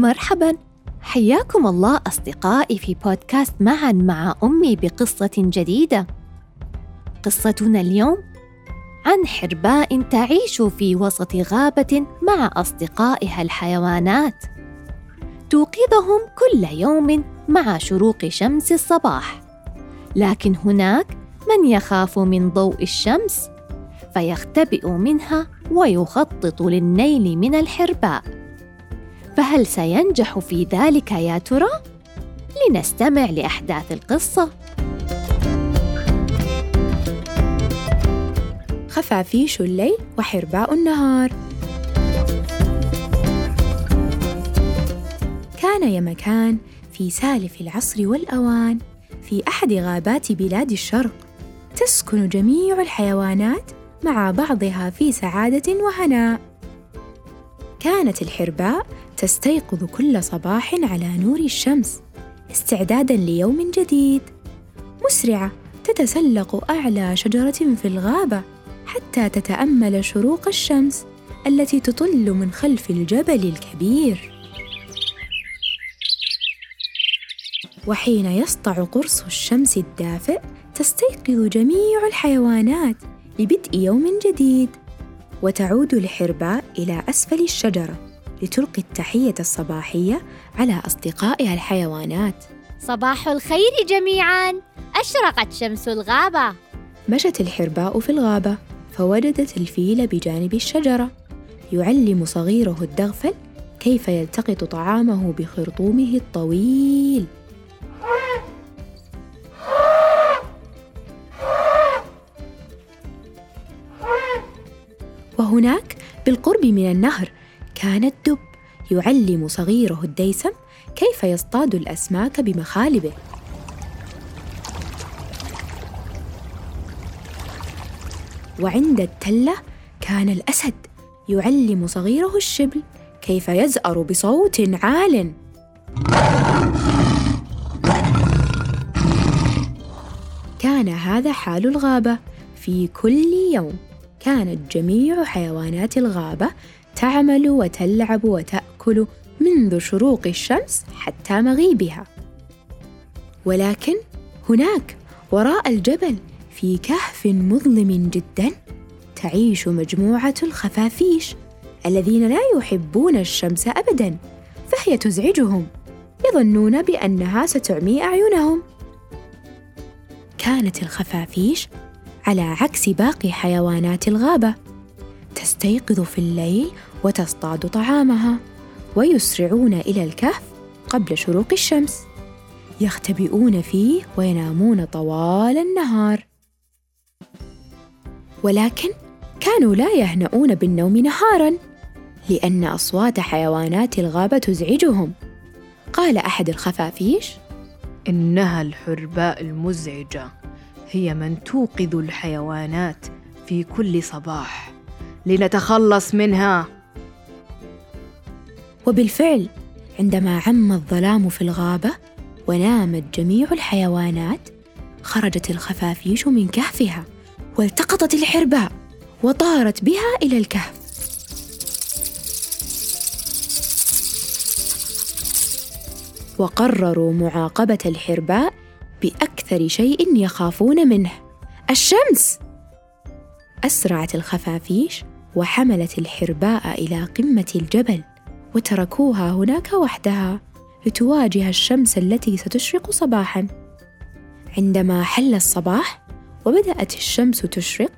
مرحبا. حياكم الله أصدقائي في بودكاست معا مع أمي بقصة جديدة. قصتنا اليوم عن حرباء تعيش في وسط غابة مع أصدقائها الحيوانات. توقظهم كل يوم مع شروق شمس الصباح. لكن هناك من يخاف من ضوء الشمس فيختبئ منها ويخطط للنيل من الحرباء. فهل سينجح في ذلك يا ترى؟ لنستمع لأحداث القصة. خفافيش الليل وحرباء النهار. كان يا مكان في سالف العصر والأوان في أحد غابات بلاد الشرق. تسكن جميع الحيوانات مع بعضها في سعادة وهناء. كانت الحرباء تستيقظ كل صباح على نور الشمس استعدادا ليوم جديد. مسرعة تتسلق أعلى شجرة في الغابة حتى تتأمل شروق الشمس التي تطل من خلف الجبل الكبير. وحين يسطع قرص الشمس الدافئ تستيقظ جميع الحيوانات لبدء يوم جديد وتعود الحرباء إلى أسفل الشجرة. لتلقي التحية الصباحية على أصدقائها الحيوانات. صباح الخير جميعاً. أشرقت شمس الغابة. مشت الحرباء في الغابة فوجدت الفيل بجانب الشجرة. يعلم صغيره الدغفل كيف يلتقط طعامه بخرطومه الطويل. وهناك بالقرب من النهر كان الدب يعلم صغيره الديسم كيف يصطاد الأسماك بمخالبه. وعند التلة كان الأسد يعلم صغيره الشبل كيف يزأر بصوت عال. كان هذا حال الغابة في كل يوم. كانت جميع حيوانات الغابة تعمل وتلعب وتأكل منذ شروق الشمس حتى مغيبها. ولكن هناك وراء الجبل في كهف مظلم جدا تعيش مجموعة الخفافيش الذين لا يحبون الشمس أبدا فهي تزعجهم يظنون بأنها ستعمي أعينهم. كانت الخفافيش على عكس باقي حيوانات الغابة. تستيقظ في الليل وتصطاد طعامها ويسرعون إلى الكهف قبل شروق الشمس. يختبئون فيه وينامون طوال النهار. ولكن كانوا لا يهنؤون بالنوم نهارا لأن أصوات حيوانات الغابة تزعجهم. قال أحد الخفافيش إنها الحرباء المزعجة. هي من توقظ الحيوانات في كل صباح. لنتخلص منها. وبالفعل عندما عم الظلام في الغابة ونامت جميع الحيوانات خرجت الخفافيش من كهفها والتقطت الحرباء وطارت بها إلى الكهف. وقرروا معاقبة الحرباء بأكثر شيء يخافون منه. الشمس! أسرعت الخفافيش وحملت الحرباء إلى قمة الجبل وتركوها هناك وحدها لتواجه الشمس التي ستشرق صباحا. عندما حل الصباح وبدأت الشمس تشرق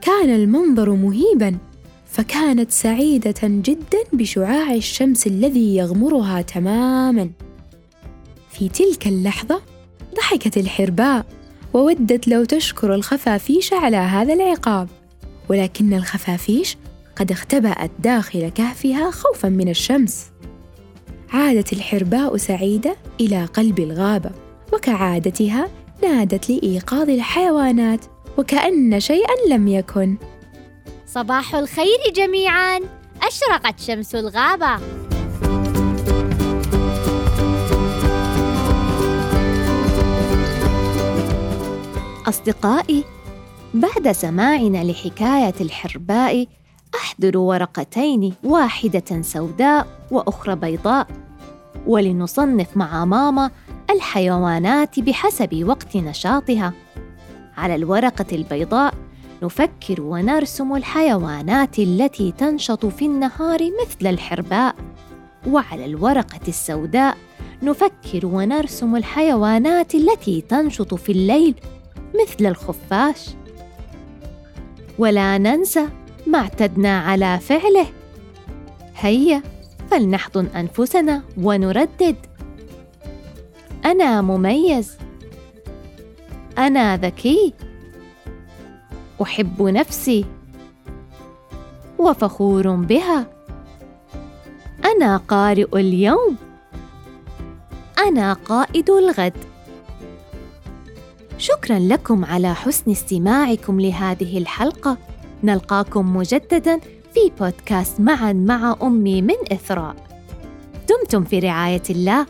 كان المنظر مهيبا فكانت سعيدة جدا بشعاع الشمس الذي يغمرها تماما. في تلك اللحظة ضحكت الحرباء وودت لو تشكر الخفافيش على هذا العقاب. ولكن الخفافيش قد اختبأت داخل كهفها خوفا من الشمس. عادت الحرباء سعيدة إلى قلب الغابة وكعادتها نادت لإيقاظ الحيوانات وكأن شيئا لم يكن. صباح الخير جميعا أشرقت شمس الغابة. أصدقائي بعد سماعنا لحكاية الحرباء أحضر ورقتين واحدة سوداء وأخرى بيضاء ولنصنف مع ماما الحيوانات بحسب وقت نشاطها. على الورقة البيضاء نفكر ونرسم الحيوانات التي تنشط في النهار مثل الحرباء. وعلى الورقة السوداء نفكر ونرسم الحيوانات التي تنشط في الليل مثل الخفاش. ولا ننسى ما اعتدنا على فعله. هيا فلنحضن أنفسنا ونردد. أنا مميز. أنا ذكي. أحب نفسي. وفخور بها. أنا قارئ اليوم. أنا قائد الغد. شكرا لكم على حسن استماعكم لهذه الحلقة. نلقاكم مجددا في بودكاست معا مع أمي من إثراء. دمتم في رعاية الله.